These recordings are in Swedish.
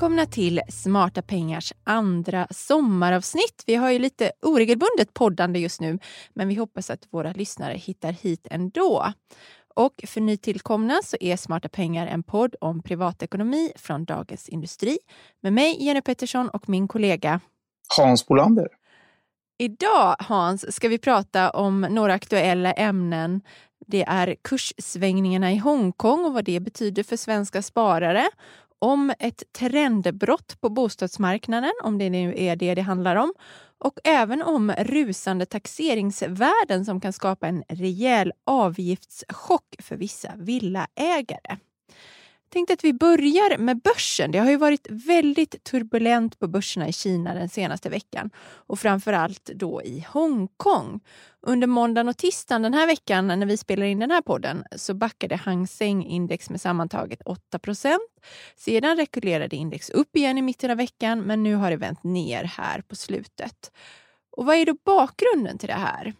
välkomna till Smarta Pengars andra sommaravsnitt. Vi har ju lite oregelbundet poddande just nu, men vi hoppas att våra lyssnare hittar hit ändå. Och för nytillkomna så är Smarta pengar en podd om privatekonomi från Dagens Industri med mig, Jenny Pettersson och min kollega Hans Bolander. Idag, Hans, ska vi prata om några aktuella ämnen. Det är kurssvängningarna i Hongkong och vad det betyder för svenska sparare om ett trendbrott på bostadsmarknaden, om det nu är det det handlar om, och även om rusande taxeringsvärden som kan skapa en rejäl avgiftschock för vissa villaägare tänkte att vi börjar med börsen. Det har ju varit väldigt turbulent på börserna i Kina den senaste veckan och framförallt då i Hongkong. Under måndagen och tisdagen den här veckan när vi spelar in den här podden så backade Hang Seng-index med sammantaget 8 Sedan rekylerade index upp igen i mitten av veckan men nu har det vänt ner här på slutet. Och vad är då bakgrunden till det här?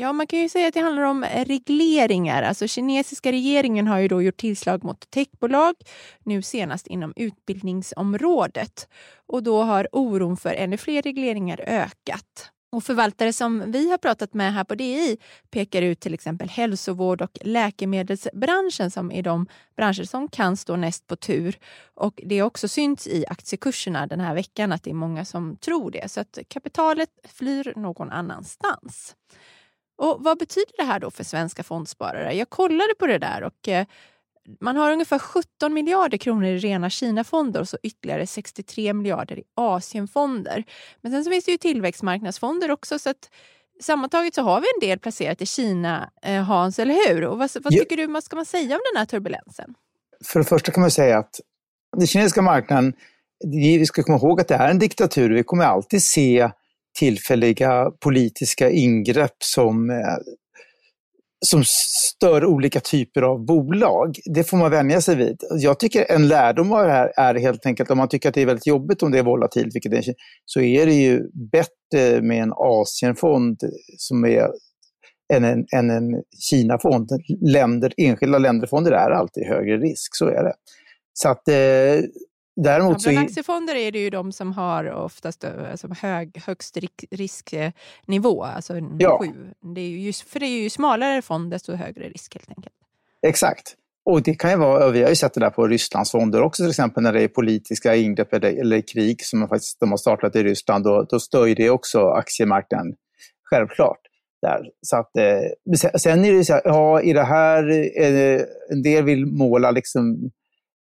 Ja, man kan ju säga att det handlar om eh, regleringar. Alltså kinesiska regeringen har ju då gjort tillslag mot techbolag, nu senast inom utbildningsområdet. Och då har oron för ännu fler regleringar ökat. Och förvaltare som vi har pratat med här på DI pekar ut till exempel hälsovård och läkemedelsbranschen som är de branscher som kan stå näst på tur. Och det har också synts i aktiekurserna den här veckan att det är många som tror det. Så att kapitalet flyr någon annanstans. Och Vad betyder det här då för svenska fondsparare? Jag kollade på det där och eh, man har ungefär 17 miljarder kronor i rena Kinafonder och så ytterligare 63 miljarder i Asienfonder. Men sen så finns det ju tillväxtmarknadsfonder också så att sammantaget så har vi en del placerat i Kina, eh, Hans, eller hur? Och vad, vad tycker ja. du, vad ska man säga om den här turbulensen? För det första kan man säga att den kinesiska marknaden, vi ska komma ihåg att det är en diktatur. Vi kommer alltid se tillfälliga politiska ingrepp som, eh, som stör olika typer av bolag. Det får man vänja sig vid. Jag tycker en lärdom av det här är helt enkelt om man tycker att det är väldigt jobbigt om det är volatilt, vilket det är, så är det ju bättre med en Asienfond som är än en, än en Kinafond. Länder, enskilda länderfonder är alltid högre risk, så är det. Så att eh, Däremot ja, bland aktiefonder är det ju de som har oftast alltså hög, högst risknivå, alltså ja. sju. Det är ju för det är ju smalare fond desto högre risk helt enkelt. Exakt. Och det kan ju vara, vi har ju sett det där på Rysslands fonder också till exempel när det är politiska ingrepp eller, krig som faktiskt de har startat i Ryssland, då, då stör ju det också aktiemarknaden. Självklart. Där. Så att, eh, sen är det så här, ja i det här, eh, en del vill måla liksom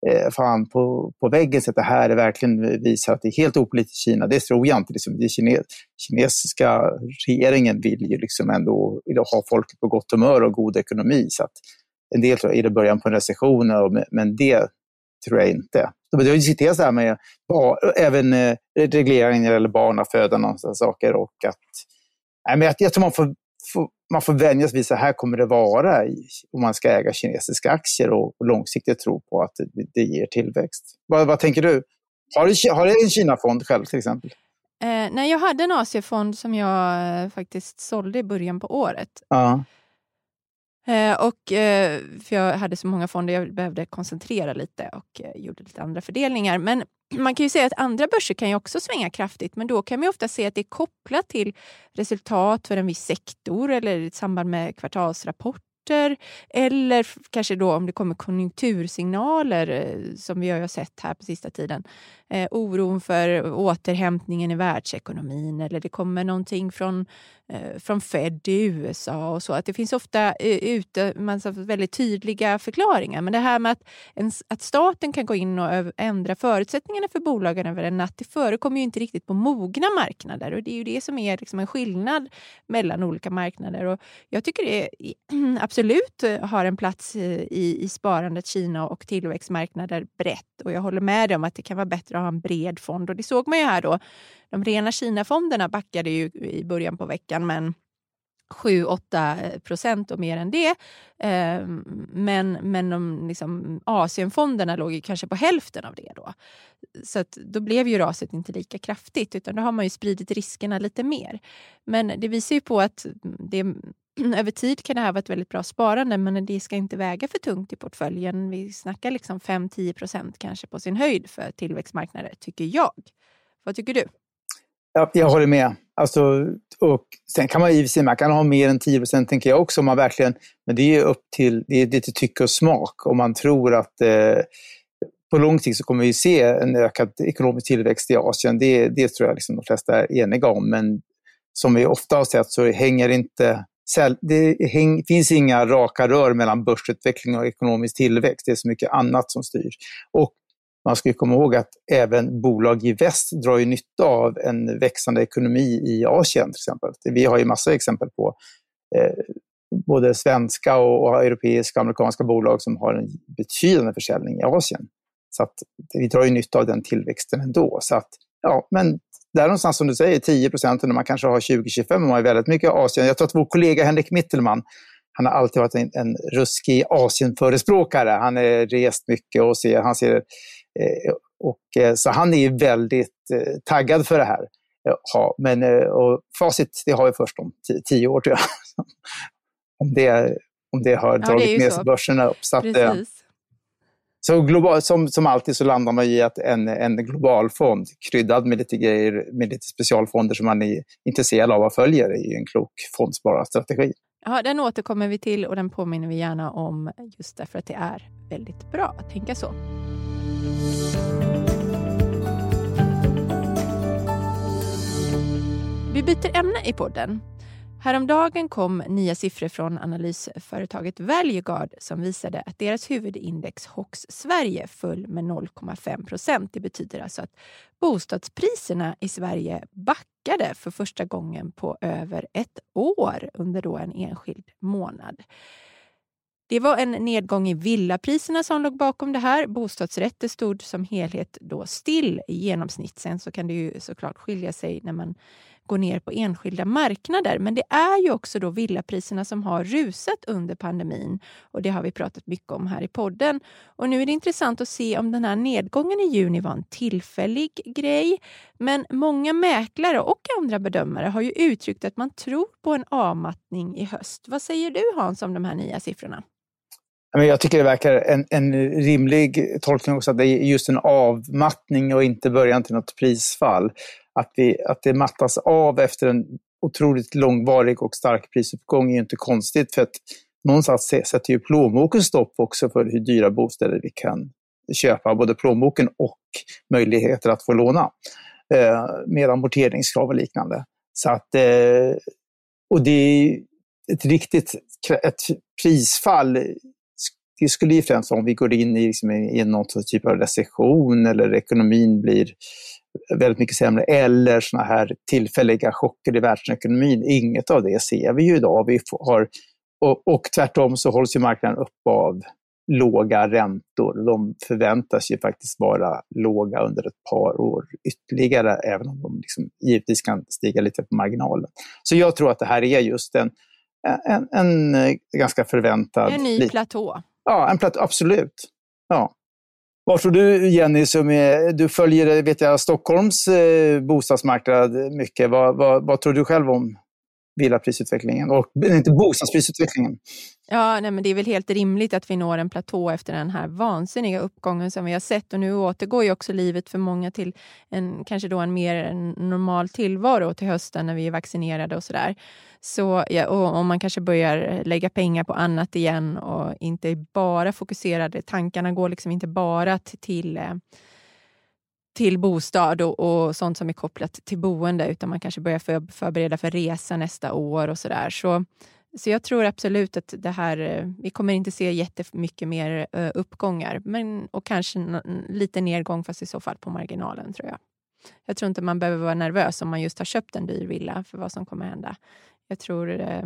Eh, fan på, på väggen så att det här är verkligen visar att det är helt opolitiskt i Kina. Det tror jag inte. Liksom. Den kine, kinesiska regeringen vill ju liksom ändå ha folket på gott humör och god ekonomi. Så att en del tror jag är det början på en recession, men det tror jag inte. Det har diskuterats det här med även eh, regleringar eller när det gäller barnafödande och sådana saker. Och att, nej, men jag, jag tror man får man får vänja sig vid så här kommer det vara i, om man ska äga kinesiska aktier och, och långsiktigt tro på att det, det ger tillväxt. Vad, vad, tänker du? Har du, har du en Kinafond själv till exempel? Eh, nej, jag hade en Asiefond som jag eh, faktiskt sålde i början på året. Ja. Eh, och, eh, för jag hade så många fonder, jag behövde koncentrera lite och eh, gjorde lite andra fördelningar. Men man kan ju säga att andra börser kan ju också svänga kraftigt, men då kan man ofta se att det är kopplat till resultat för en viss sektor eller i samband med kvartalsrapport rapporter eller kanske då om det kommer konjunktursignaler eh, som vi har sett här på sista tiden. Eh, oron för återhämtningen i världsekonomin eller det kommer någonting från, eh, från Fed i USA och så. Att det finns ofta eh, ute man väldigt tydliga förklaringar. Men det här med att, en, att staten kan gå in och ändra förutsättningarna för bolagen över en natt, det förekommer ju inte riktigt på mogna marknader och det är ju det som är liksom en skillnad mellan olika marknader. Och jag tycker det är absolut eh, har en plats i, i sparandet Kina och tillväxtmarknader brett. Och jag håller med dig om att det kan vara bättre att ha en bred fond. Och det såg man ju här då. De rena Kina-fonderna backade ju i början på veckan men 7-8 eh, procent och mer än det. Ehm, men, men de liksom, Asienfonderna låg ju kanske på hälften av det. Då. Så att då blev ju raset inte lika kraftigt utan då har man ju spridit riskerna lite mer. Men det visar ju på att det över tid kan det här vara ett väldigt bra sparande men det ska inte väga för tungt i portföljen. Vi snackar liksom 5-10 procent kanske på sin höjd för tillväxtmarknader, tycker jag. Vad tycker du? Ja, jag håller med. Alltså, och sen kan man i sig man kan ha mer än 10 procent, tänker jag också. Om man verkligen, men det är upp till, det är lite tycke och smak. Om man tror att eh, på lång sikt så kommer vi se en ökad ekonomisk tillväxt i Asien. Det, det tror jag liksom de flesta är eniga om. Men som vi ofta har sett så hänger inte det finns inga raka rör mellan börsutveckling och ekonomisk tillväxt. Det är så mycket annat som styr. Och man ska komma ihåg att även bolag i väst drar ju nytta av en växande ekonomi i Asien till exempel. Vi har ju massor av exempel på eh, både svenska och, och europeiska och amerikanska bolag som har en betydande försäljning i Asien. Så att vi drar ju nytta av den tillväxten ändå. Så att, ja, men där någonstans som du säger, 10 procent, när man kanske har 20-25, man har väldigt mycket Asien. Jag tror att vår kollega Henrik Mittelman, han har alltid varit en, en ruskig Asienförespråkare. Han har rest mycket och ser, han ser, eh, och, eh, så han är väldigt eh, taggad för det här. Ja, men och facit det har vi först om tio, tio år tror jag. om, det, om det har ja, dragit det med sig börserna upp. Så att, så global, som, som alltid så landar man i att en, en global fond kryddad med lite grejer, med lite specialfonder som man är intresserad av och följer är en klok fondspararstrategi. Ja, den återkommer vi till och den påminner vi gärna om just därför att det är väldigt bra att tänka så. Vi byter ämne i podden. Häromdagen kom nya siffror från analysföretaget Valueguard som visade att deras huvudindex HOX Sverige föll med 0,5 procent. Det betyder alltså att bostadspriserna i Sverige backade för första gången på över ett år under då en enskild månad. Det var en nedgång i villapriserna som låg bakom det här. Bostadsrätter stod som helhet då still i genomsnitt. Sen så kan det ju såklart skilja sig när man går ner på enskilda marknader. Men det är ju också då villapriserna som har rusat under pandemin och det har vi pratat mycket om här i podden. Och nu är det intressant att se om den här nedgången i juni var en tillfällig grej. Men många mäklare och andra bedömare har ju uttryckt att man tror på en avmattning i höst. Vad säger du Hans om de här nya siffrorna? Jag tycker det verkar en, en rimlig tolkning också att det är just en avmattning och inte början till något prisfall att, vi, att det mattas av efter en otroligt långvarig och stark prisuppgång är inte konstigt för att någonstans sätter ju plånboken stopp också för hur dyra bostäder vi kan köpa, både plånboken och möjligheter att få låna eh, med amorteringskrav och liknande. Så att, eh, och det är ett riktigt ett prisfall det skulle ju främst vara om vi går in i, liksom, i någon typ av recession eller ekonomin blir väldigt mycket sämre eller såna här tillfälliga chocker i världsekonomin. Inget av det ser vi ju idag. Vi har, och, och tvärtom så hålls ju marknaden upp av låga räntor. De förväntas ju faktiskt vara låga under ett par år ytterligare, även om de liksom givetvis kan stiga lite på marginalen. Så jag tror att det här är just en, en, en ganska förväntad... En ny platå. Ja, en platå, absolut. Ja. Vad tror du Jenny, som är, du följer vet jag, Stockholms eh, bostadsmarknad mycket. Vad, vad, vad, tror du själv om villaprisutvecklingen och inte bostadsprisutvecklingen. Ja, nej, men det är väl helt rimligt att vi når en platå efter den här vansinniga uppgången som vi har sett. Och nu återgår ju också livet för många till en, kanske då en mer normal tillvaro till hösten när vi är vaccinerade och sådär. Så, ja, och om man kanske börjar lägga pengar på annat igen och inte bara fokuserade, tankarna går liksom inte bara till till till bostad och, och, sånt som är kopplat till boende utan man kanske börjar för, förbereda för resa nästa år och sådär. Så, så jag tror absolut att det här, eh, vi kommer inte se jättemycket mer eh, uppgångar men, och kanske lite nedgång fast i så fall på marginalen tror jag. Jag tror inte man behöver vara nervös om man just har köpt en dyr villa för vad som kommer hända. Jag tror eh,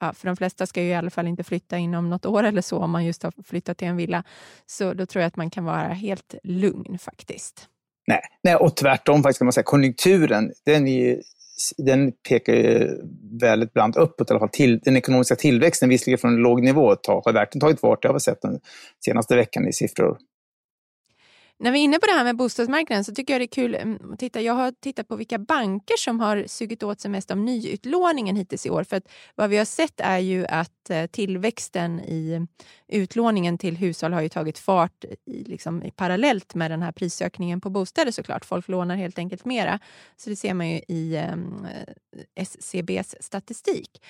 ja, för de flesta ska ju i alla fall inte flytta inom något år eller så om man just har flyttat till en villa. Så då tror jag att man kan vara helt lugn faktiskt. Nej, nej och tvärtom faktiskt kan man säga. Konjunkturen, den, är, den pekar ju väldigt brant uppåt i alla fall. Till, den ekonomiska tillväxten, visserligen från en låg nivå tar, har verkligen tagit fart. Det har vi sett den senaste veckan i siffror. När vi är inne på det här med bostadsmarknaden så tycker jag det är kul mm, att titta. Jag har tittat på vilka banker som har sugit åt sig mest av nyutlåningen hittills i år. För att vad vi har sett är ju att eh, tillväxten i utlåningen till hushåll har ju tagit fart i, liksom, i parallellt med den här prisökningen på bostäder såklart. Folk lånar helt enkelt mera. Så det ser man ju i ehm, eh, SCBs statistik.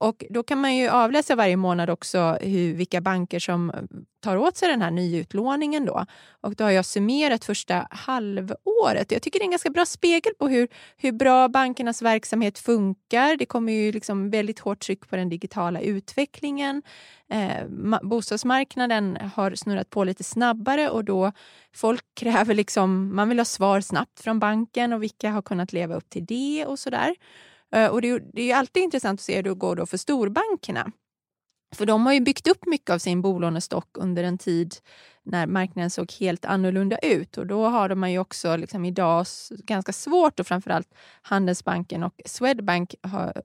Och då kan man ju avläsa varje månad också hur, vilka banker som tar åt sig den här nyutlåningen. Då. Och då har jag summerat första halvåret. Jag tycker det är en ganska bra spegel på hur, hur bra bankernas verksamhet funkar. Det kommer ju liksom väldigt hårt tryck på den digitala utvecklingen. Eh, bostadsmarknaden har snurrat på lite snabbare och då folk kräver liksom, man vill ha svar snabbt från banken och vilka har kunnat leva upp till det och sådär. Eh, och det, är alltid intressant att se hur det går då för storbankerna. För de har ju byggt upp mycket av sin bolånestock under en tid när marknaden såg helt annorlunda ut. Och då har man ju också liksom idag ganska svårt, och framförallt Handelsbanken och Swedbank,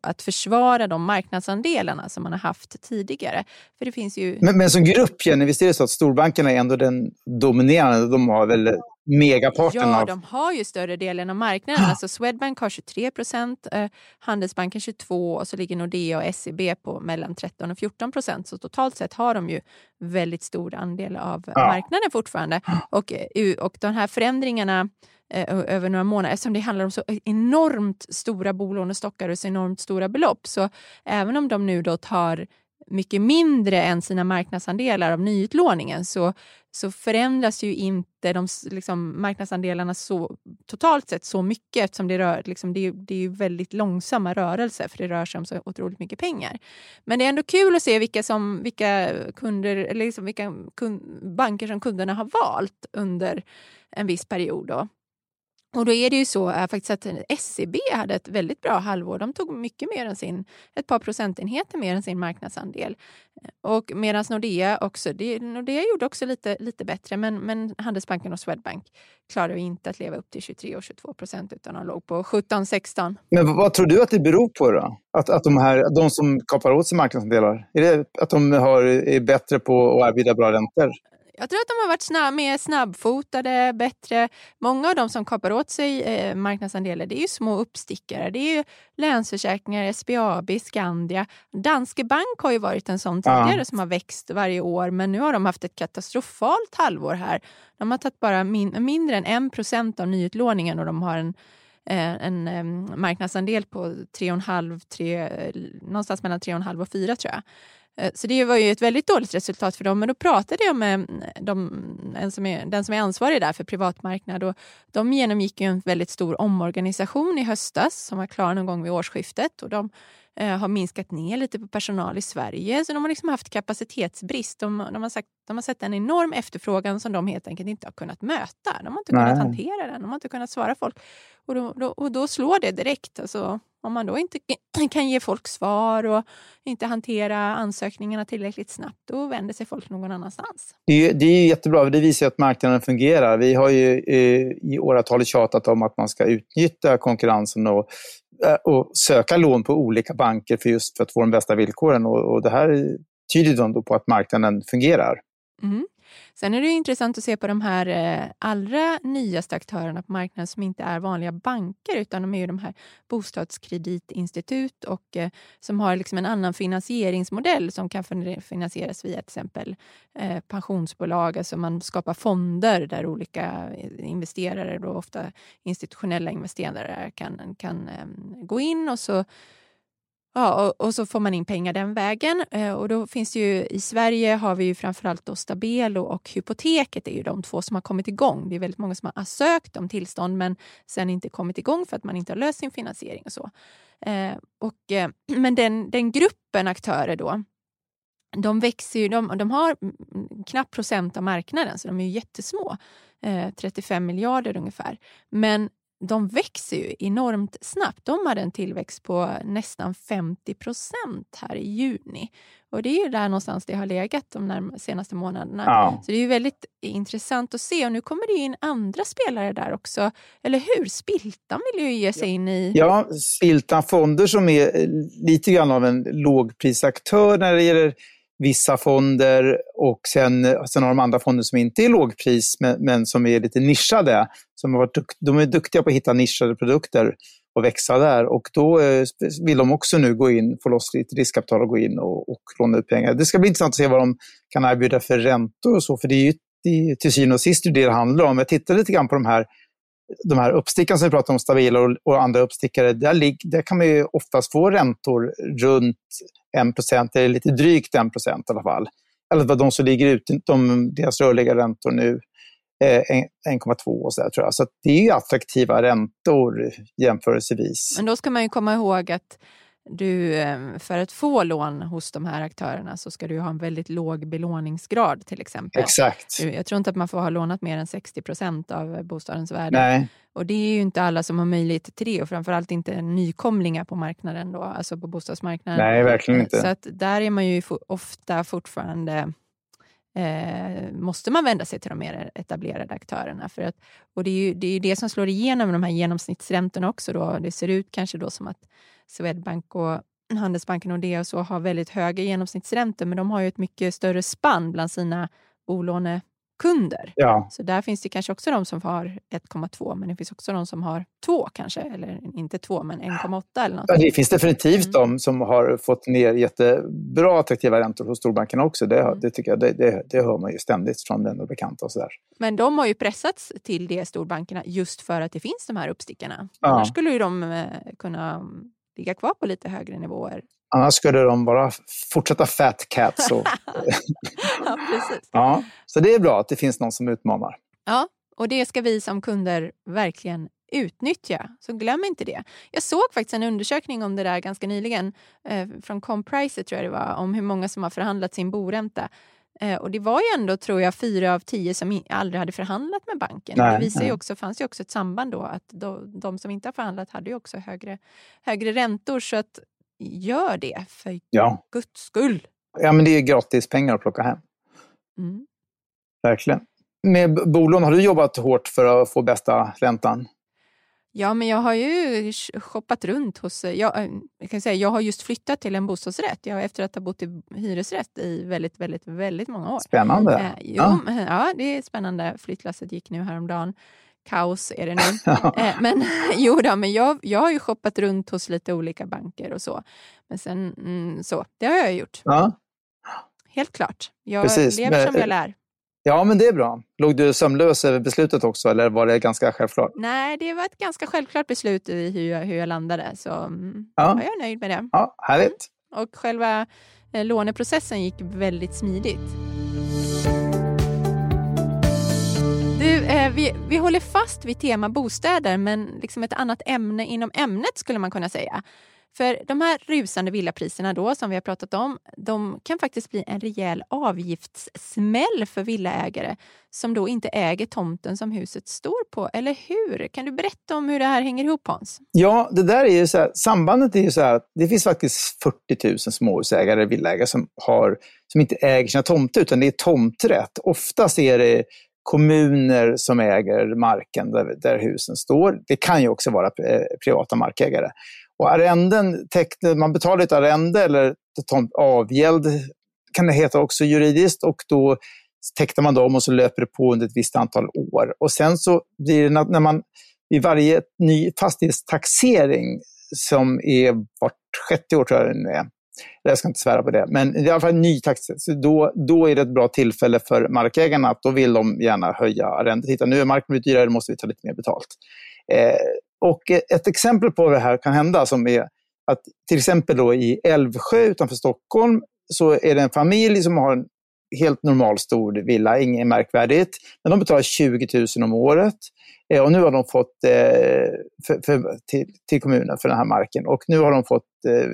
att försvara de marknadsandelarna som man har haft tidigare. För det finns ju... men, men som grupp, Jenny, visst är det så att storbankerna är ändå den dominerande? De har väl megaparten ja, av... de har ju större delen av marknaden. Alltså Swedbank har 23 procent, eh, Handelsbanken 22 och så ligger Nordea och SEB på mellan 13 och 14 procent. Så totalt sett har de ju väldigt stor andel av ja. marknaden fortfarande. Och, eh, och de här förändringarna eh, över några månader, eftersom det handlar om så enormt stora bolånestockar och så enormt stora belopp, så även om de nu då tar mycket mindre än sina marknadsandelar av nyutlåningen så, så förändras ju inte de liksom, marknadsandelarna så, totalt sett så mycket eftersom det, rör, liksom, det, det är väldigt långsamma rörelser för det rör sig om så otroligt mycket pengar. Men det är ändå kul att se vilka, som, vilka, kunder, eller liksom vilka kund, banker som kunderna har valt under en viss period. Då. Och då är det ju så äh, faktiskt att SEB hade ett väldigt bra halvår. De tog mycket mer än sin, ett par procentenheter mer än sin marknadsandel. Eh, och medan Nordea också, det, Nordea gjorde också lite, lite bättre men, men Handelsbanken och Swedbank klarade inte att leva upp till 23 och 22 procent utan de låg på 17-16. Men vad tror du att det beror på då? Att, att de, här, de som kapar åt sig marknadsandelar, är det att de har, är bättre på att erbjuda bra räntor? Jag tror att de har varit snabb, mer snabbfotade, bättre. Många av de som kapar åt sig eh, marknadsandelar det är ju små uppstickare. Det är ju Länsförsäkringar, SBAB, Skandia. Danske Bank har ju varit en sån tidigare ja. som har växt varje år men nu har de haft ett katastrofalt halvår här. De har tagit bara min, mindre än 1 procent av nyutlåningen och de har en eh, en, en marknadsandel på 3,5, 3, någonstans mellan 3,5 och 4 tror jag. Eh, så det var ju ett väldigt dåligt resultat för dem. Men då pratade jag med mm, de, som är, den som är ansvarig där för privatmarknad och de genomgick en väldigt stor omorganisation i höstas som var klar någon gång vid årsskiftet. Och de eh, har minskat ner lite på personal i Sverige så de har liksom haft kapacitetsbrist. De, de, har sagt, de har sett en enorm efterfrågan som de helt enkelt inte har kunnat möta. De har inte Nej. kunnat hantera den, de har inte kunnat svara folk. Och då, då, och då slår det direkt. Alltså, om man då inte kan ge folk svar och inte hantera ansökningarna tillräckligt snabbt, då vänder sig folk någon annanstans. Det är, det är jättebra, det visar att marknaden fungerar. Vi har ju i åratal tjatat om att man ska utnyttja konkurrensen och, eh, och söka lån på olika banker för just för att få de bästa villkoren. Och, och det här tyder då på att marknaden fungerar. Mm. Sen är det intressant att se på de här eh, allra nyaste aktörerna på marknaden som inte är vanliga banker utan de är ju de här bostadskreditinstitut och eh, som har liksom en annan finansieringsmodell som kan finansieras via till exempel eh, pensionsbolag. Alltså man skapar fonder där olika investerare, då ofta institutionella investerare, kan, kan ehm, gå in och så Ja, och, och, så får man in pengar den vägen. Eh, och då finns ju, I Sverige har vi ju framförallt då Stabelo och Hypoteket är ju de två som har kommit igång. Det är väldigt många som har sökt om tillstånd men sen inte kommit igång för att man inte har löst sin finansiering. och så. Eh, och, eh, men den, den gruppen aktörer då, de växer ju, de, de har knappt procent av marknaden så de är ju jättesmå. Eh, 35 miljarder ungefär. Men de växer ju enormt snabbt. De hade en tillväxt på nästan 50 procent här i juni. Och det är ju där någonstans det har legat de senaste månaderna. Ja. Så det är ju väldigt intressant att se. Och nu kommer det in andra spelare där också. Eller hur? Spiltan vill ju ge sig in i... Ja, Spiltan Fonder som är lite grann av en lågprisaktör när det gäller vissa fonder och sen, sen har de andra fonder som inte är lågpris men, men som är lite nischade. Som har varit, de är duktiga på att hitta nischade produkter och växa där. Och då eh, vill de också nu gå in, få loss lite riskkapital och gå in och, och låna ut pengar. Det ska bli intressant att se vad de kan erbjuda för räntor och så, för det är ju det till syvende och sist det det handlar om. Jag tittar lite grann på de här de här uppstickarna som vi pratar om, stabila och, och andra uppstickare, där, där kan man ju oftast få räntor runt 1 eller lite drygt 1 i alla fall. Eller vad de som ligger ute, de, deras rörliga räntor nu, eh, 1,2 och sådär tror jag. Så det är ju attraktiva räntor jämförelsevis. Men då ska man ju komma ihåg att du, eh, för att få lån hos de här aktörerna så ska du ha en väldigt låg belåningsgrad till exempel. Exakt. Jag tror inte att man får ha lånat mer än 60 procent av bostadens värde. Nej. Och det är ju inte alla som har möjlighet till det och framförallt inte nykomlingar på marknaden då, alltså på bostadsmarknaden. Nej, verkligen inte. Så att där är man ju ofta fortfarande eh, måste man vända sig till de mer etablerade aktörerna. För att, och det är ju det, är det som slår igenom de här genomsnittsräntorna också. Då. Det ser ut kanske då som att Swedbank och Handelsbanken och det och så har väldigt höga genomsnittsräntor men de har ju ett mycket större spann bland sina bolåne kunder. Ja. Så där finns det kanske också de som har 1,2 men det finns också de som har 2 kanske, eller inte 2 men 1,8 eller något. Ja, det finns definitivt mm. de som har fått ner jättebra attraktiva räntor hos storbankerna också. Det, mm. det, tycker jag, det, det, det, hör man ju ständigt från vänner och bekanta och sådär. Men de har ju pressats till det, storbankerna, just för att det finns de här uppstickarna. Ja. Annars skulle ju de eh, kunna ligga kvar på lite högre nivåer Annars skulle de bara fortsätta fat cats. Och... ja, precis. ja, så det är bra att det finns någon som utmanar. Ja, och det ska vi som kunder verkligen utnyttja. Så glöm inte det. Jag såg faktiskt en undersökning om det där ganska nyligen eh, från Compricer tror jag det var, om hur många som har förhandlat sin boränta. Eh, och det var ju ändå, tror jag, fyra av tio som aldrig hade förhandlat med banken. Nej, det visar ju också, fanns ju också ett samband då att då, de som inte har förhandlat hade ju också högre, högre räntor. Så att gör det för ja. guds skull. Ja, men det är gratis pengar att plocka hem. Mm. Verkligen. Med bolån, har du jobbat hårt för att få bästa räntan? Ja, men jag har ju shoppat runt hos... Jag, eh, jag, kan säga, jag har just flyttat till en bostadsrätt jag, efter att ha bott i hyresrätt i väldigt, väldigt, väldigt många år. Spännande. Eh, jo, ja. ja, det är spännande. Flyttlasset gick nu häromdagen kaos är det nu. eh, men jo då, men jag, jag har ju shoppat runt hos lite olika banker och så. Men sen mm, så, det har jag gjort. Ja. Helt klart. Jag Precis. lever som jag lär. Ja, men det är bra. Låg du sömnlös över beslutet också eller var det ganska självklart? Nej, det var ett ganska självklart beslut i hur jag, hur jag landade. Så mm, ja. jag är nöjd med det. Ja, härligt. Mm. Och själva eh, låneprocessen gick väldigt smidigt. Du, eh, vi, vi håller fast vid tema bostäder men liksom ett annat ämne inom ämnet skulle man kunna säga. För de här rusande villapriserna då som vi har pratat om, de kan faktiskt bli en rejäl avgiftssmäll för villaägare som då inte äger tomten som huset står på, eller hur? Kan du berätta om hur det här hänger ihop Hans? Ja, det där är ju så här, sambandet är ju så här att det finns faktiskt 40 000 småhusägare, villaägare som, har, som inte äger sina tomter utan det är tomträtt. Oftast är det kommuner som äger marken där, där, husen står. Det kan ju också vara eh, privata markägare. Och arrenden, man betalar ett arrende eller avgäld kan det heta också juridiskt och då tecknar man dem och så löper det på under ett visst antal år. Och sen så blir det när man vid varje ny fastighetstaxering som är vart sjätte år tror jag det är, jag ska inte svära på det, men i alla fall ny taxering. Då, då är det ett bra tillfälle för markägarna att då vill de gärna höja arrendet. Titta, nu är marken blivit dyrare, då måste vi ta lite mer betalt. Eh, och eh, ett exempel på vad det här kan hända som är att till exempel då i Älvsjö utanför Stockholm så är det en familj som har en helt normal stor villa, inget märkvärdigt. Men de betalar 20 000 om året. Eh, och nu har de fått eh, för, för, till, till, kommunen för den här marken. Och nu har de fått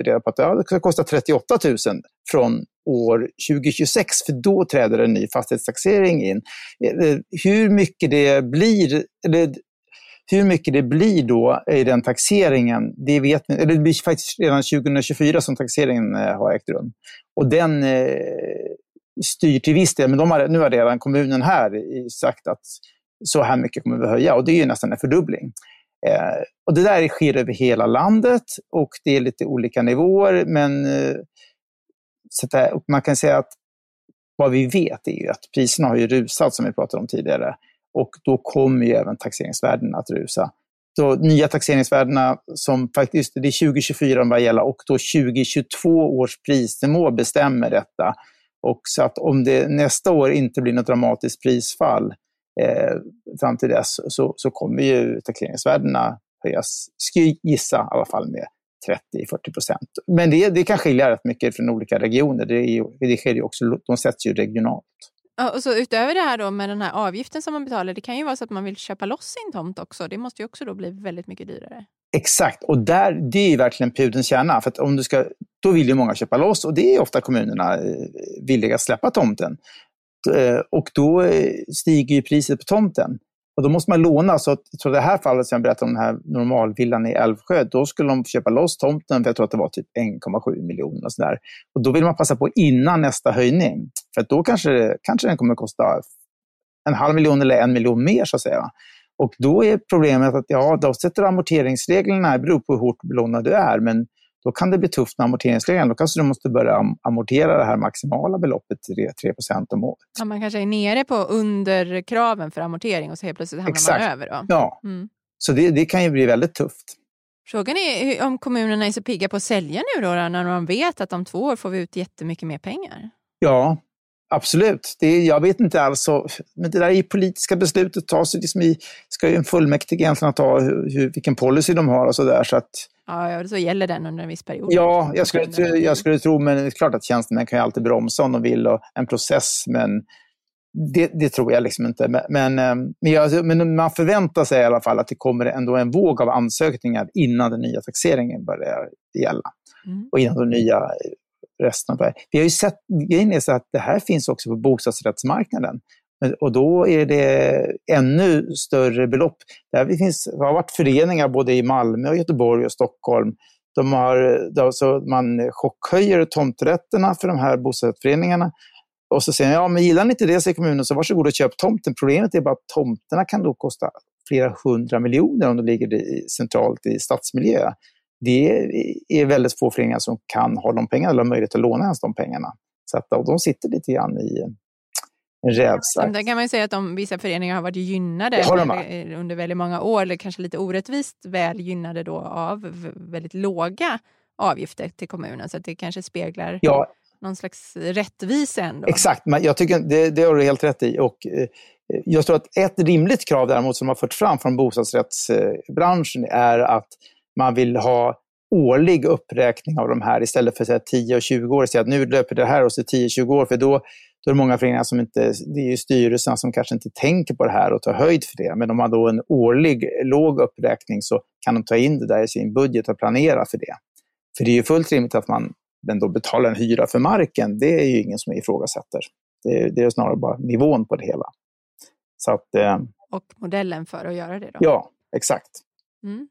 reda på att det ska kosta 38 000 från år 2026, för då träder en ny fastighetstaxering in. Hur mycket det blir, eller hur mycket det blir då i den taxeringen, det vet vi Eller det blir faktiskt redan 2024 som taxeringen eh, har ägt rum. Och den eh, styr till viss del, men de har, nu har redan kommunen här sagt att så här mycket kommer vi höja och det är ju nästan en fördubbling. Eh, och det där sker över hela landet och det är lite olika nivåer, men eh, så där, man kan säga att vad vi vet är ju att priserna har ju rusat som vi pratade om tidigare. Och då kommer ju även taxeringsvärdena att rusa. Så nya taxeringsvärdena som faktiskt, det är 2024 de börjar gälla och då 2022 års prisnivå bestämmer detta. Och så att om det nästa år inte blir något dramatiskt prisfall eh, fram till dess så, så kommer ju taxeringsvärdena höjas, skulle gissa i alla fall med 30-40 procent. Men det, det kan skilja rätt mycket från olika regioner. Det, är, det sker ju också, de sätts ju regionalt och så utöver det här då med den här avgiften som man betalar, det kan ju vara så att man vill köpa loss sin tomt också. Det måste ju också då bli väldigt mycket dyrare. Exakt, och där, det är verkligen pudens kärna. För om du ska, då vill ju många köpa loss och det är ofta kommunerna eh, villiga att släppa tomten. Eh, och då eh, stiger ju priset på tomten. Och då måste man låna. Så, att, så det här fallet som jag berättade om, den här normalvillan i Älvsjö, då skulle de köpa loss tomten för jag tror att det var typ 1,7 miljoner. Och, och då vill man passa på innan nästa höjning. För då kanske, kanske den kommer att kosta en halv miljon eller en miljon mer så att säga. Och då är problemet att ja, då sätter amorteringsreglerna, det beror på hur hårt belånad du är, men då kan det bli tufft med amorteringsreglerna. Då kanske du måste börja amortera det här maximala beloppet, 3 om året. Ja, man kanske är nere på under kraven för amortering och så helt plötsligt hamnar Exakt. man över. Då. Ja, mm. så det, det kan ju bli väldigt tufft. Frågan är om kommunerna är så pigga på att sälja nu då, när de vet att om två år får vi ut jättemycket mer pengar. Ja, Absolut. Det är, jag vet inte alls. Men det där är politiska beslutet tas liksom i, ska ju en fullmäktige egentligen ta hur, vilken policy de har och sådär. Så att, ja, så gäller den under en viss period. Ja, jag skulle, tro, jag skulle tro, men det är klart att tjänstemän kan ju alltid bromsa om de vill och en process, men det, det tror jag liksom inte. Men, men, eh, men, jag, men, man förväntar sig i alla fall att det kommer ändå en våg av ansökningar innan den nya taxeringen börjar gälla. Mm. Och innan de nya resten av det. Vi har ju sett, grejen är så att det här finns också på bostadsrättsmarknaden. Och då är det ännu större belopp. Det, finns, det har varit föreningar både i Malmö, och Göteborg och Stockholm. De har, alltså man chockhöjer tomträtterna för de här bostadsrättsföreningarna. Och så säger man, ja men gillar ni inte det, säger kommunen, så varsågod och köp tomten. Problemet är bara att tomterna kan då kosta flera hundra miljoner om de ligger centralt i stadsmiljö det är väldigt få föreningar som kan ha de pengarna eller har möjlighet att låna ens de pengarna. Så att, och de sitter lite grann i en rävsax. Där kan man säga att de, vissa föreningar har varit gynnade har under väldigt många år, eller kanske lite orättvist väl gynnade då av väldigt låga avgifter till kommunen. Så att det kanske speglar ja. någon slags rättvisa ändå. Exakt, men jag tycker det, det har du helt rätt i. Och, eh, jag tror att ett rimligt krav däremot som har förts fram från bostadsrättsbranschen är att man vill ha årlig uppräkning av de här istället för att 10 och 20 år. Så att nu löper det här och så 10-20 år, för då, då är det många föreningar som inte, det är ju styrelserna som kanske inte tänker på det här och tar höjd för det. Men om man då en årlig låg uppräkning så kan de ta in det där i sin budget och planera för det. För det är ju fullt rimligt att man då betalar en hyra för marken. Det är ju ingen som ifrågasätter. Det är, det är snarare bara nivån på det hela. Så att, eh, och modellen för att göra det då? Ja, exakt. Mm.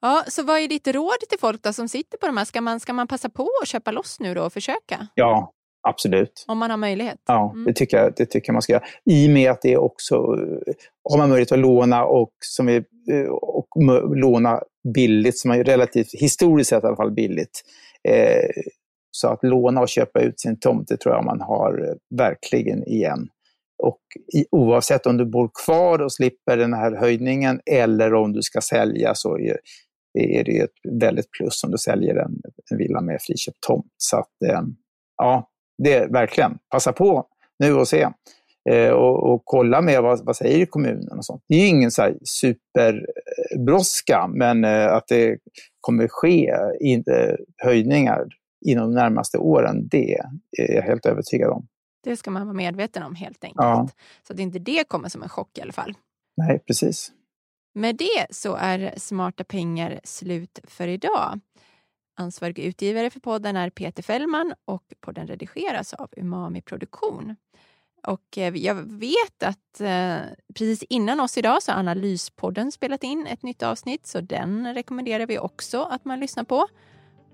Ja, så vad är ditt råd till folk då som sitter på de här? Ska man, ska man passa på att köpa loss nu då och försöka? Ja, absolut. Om man har möjlighet? Ja, mm. det, tycker jag, det tycker jag man ska göra. I och med att det också har man möjlighet att låna och, som är, och låna billigt, som är relativt, historiskt sett i alla fall billigt. Eh, så att låna och köpa ut sin tomt, det tror jag man har verkligen igen. Och i, oavsett om du bor kvar och slipper den här höjningen eller om du ska sälja så är, är det ett väldigt plus om du säljer en, en villa med friköpt tomt. Så att, eh, ja, det är verkligen, passa på nu och se. Eh, och, och, kolla med vad, vad säger kommunen och sånt. Det är ju ingen så superbrådska, men eh, att det kommer ske in, höjningar inom de närmaste åren, det är jag helt övertygad om. Det ska man vara medveten om helt enkelt. Ja. Så att inte det kommer som en chock i alla fall. Nej, precis. Med det så är Smarta pengar slut för idag. Ansvarig utgivare för podden är Peter Fällman och podden redigeras av Umami Produktion. Och eh, jag vet att eh, precis innan oss idag så har Analyspodden spelat in ett nytt avsnitt så den rekommenderar vi också att man lyssnar på.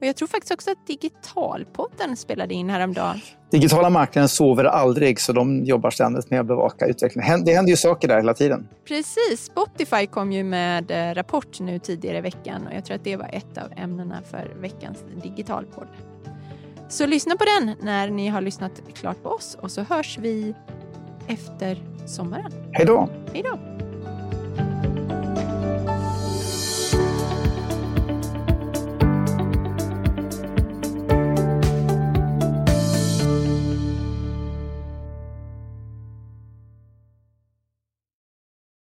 Och jag tror faktiskt också att Digitalpodden spelade in häromdagen. Digitala marknaden sover aldrig, så de jobbar ständigt med att bevaka utvecklingen. Det händer ju saker där hela tiden. Precis. Spotify kom ju med eh, rapport nu tidigare i veckan och jag tror att det var ett av ämnena för veckans Digitalpodd. Så lyssna på den när ni har lyssnat klart på oss och så hörs vi efter sommaren. Hej då! Hej då!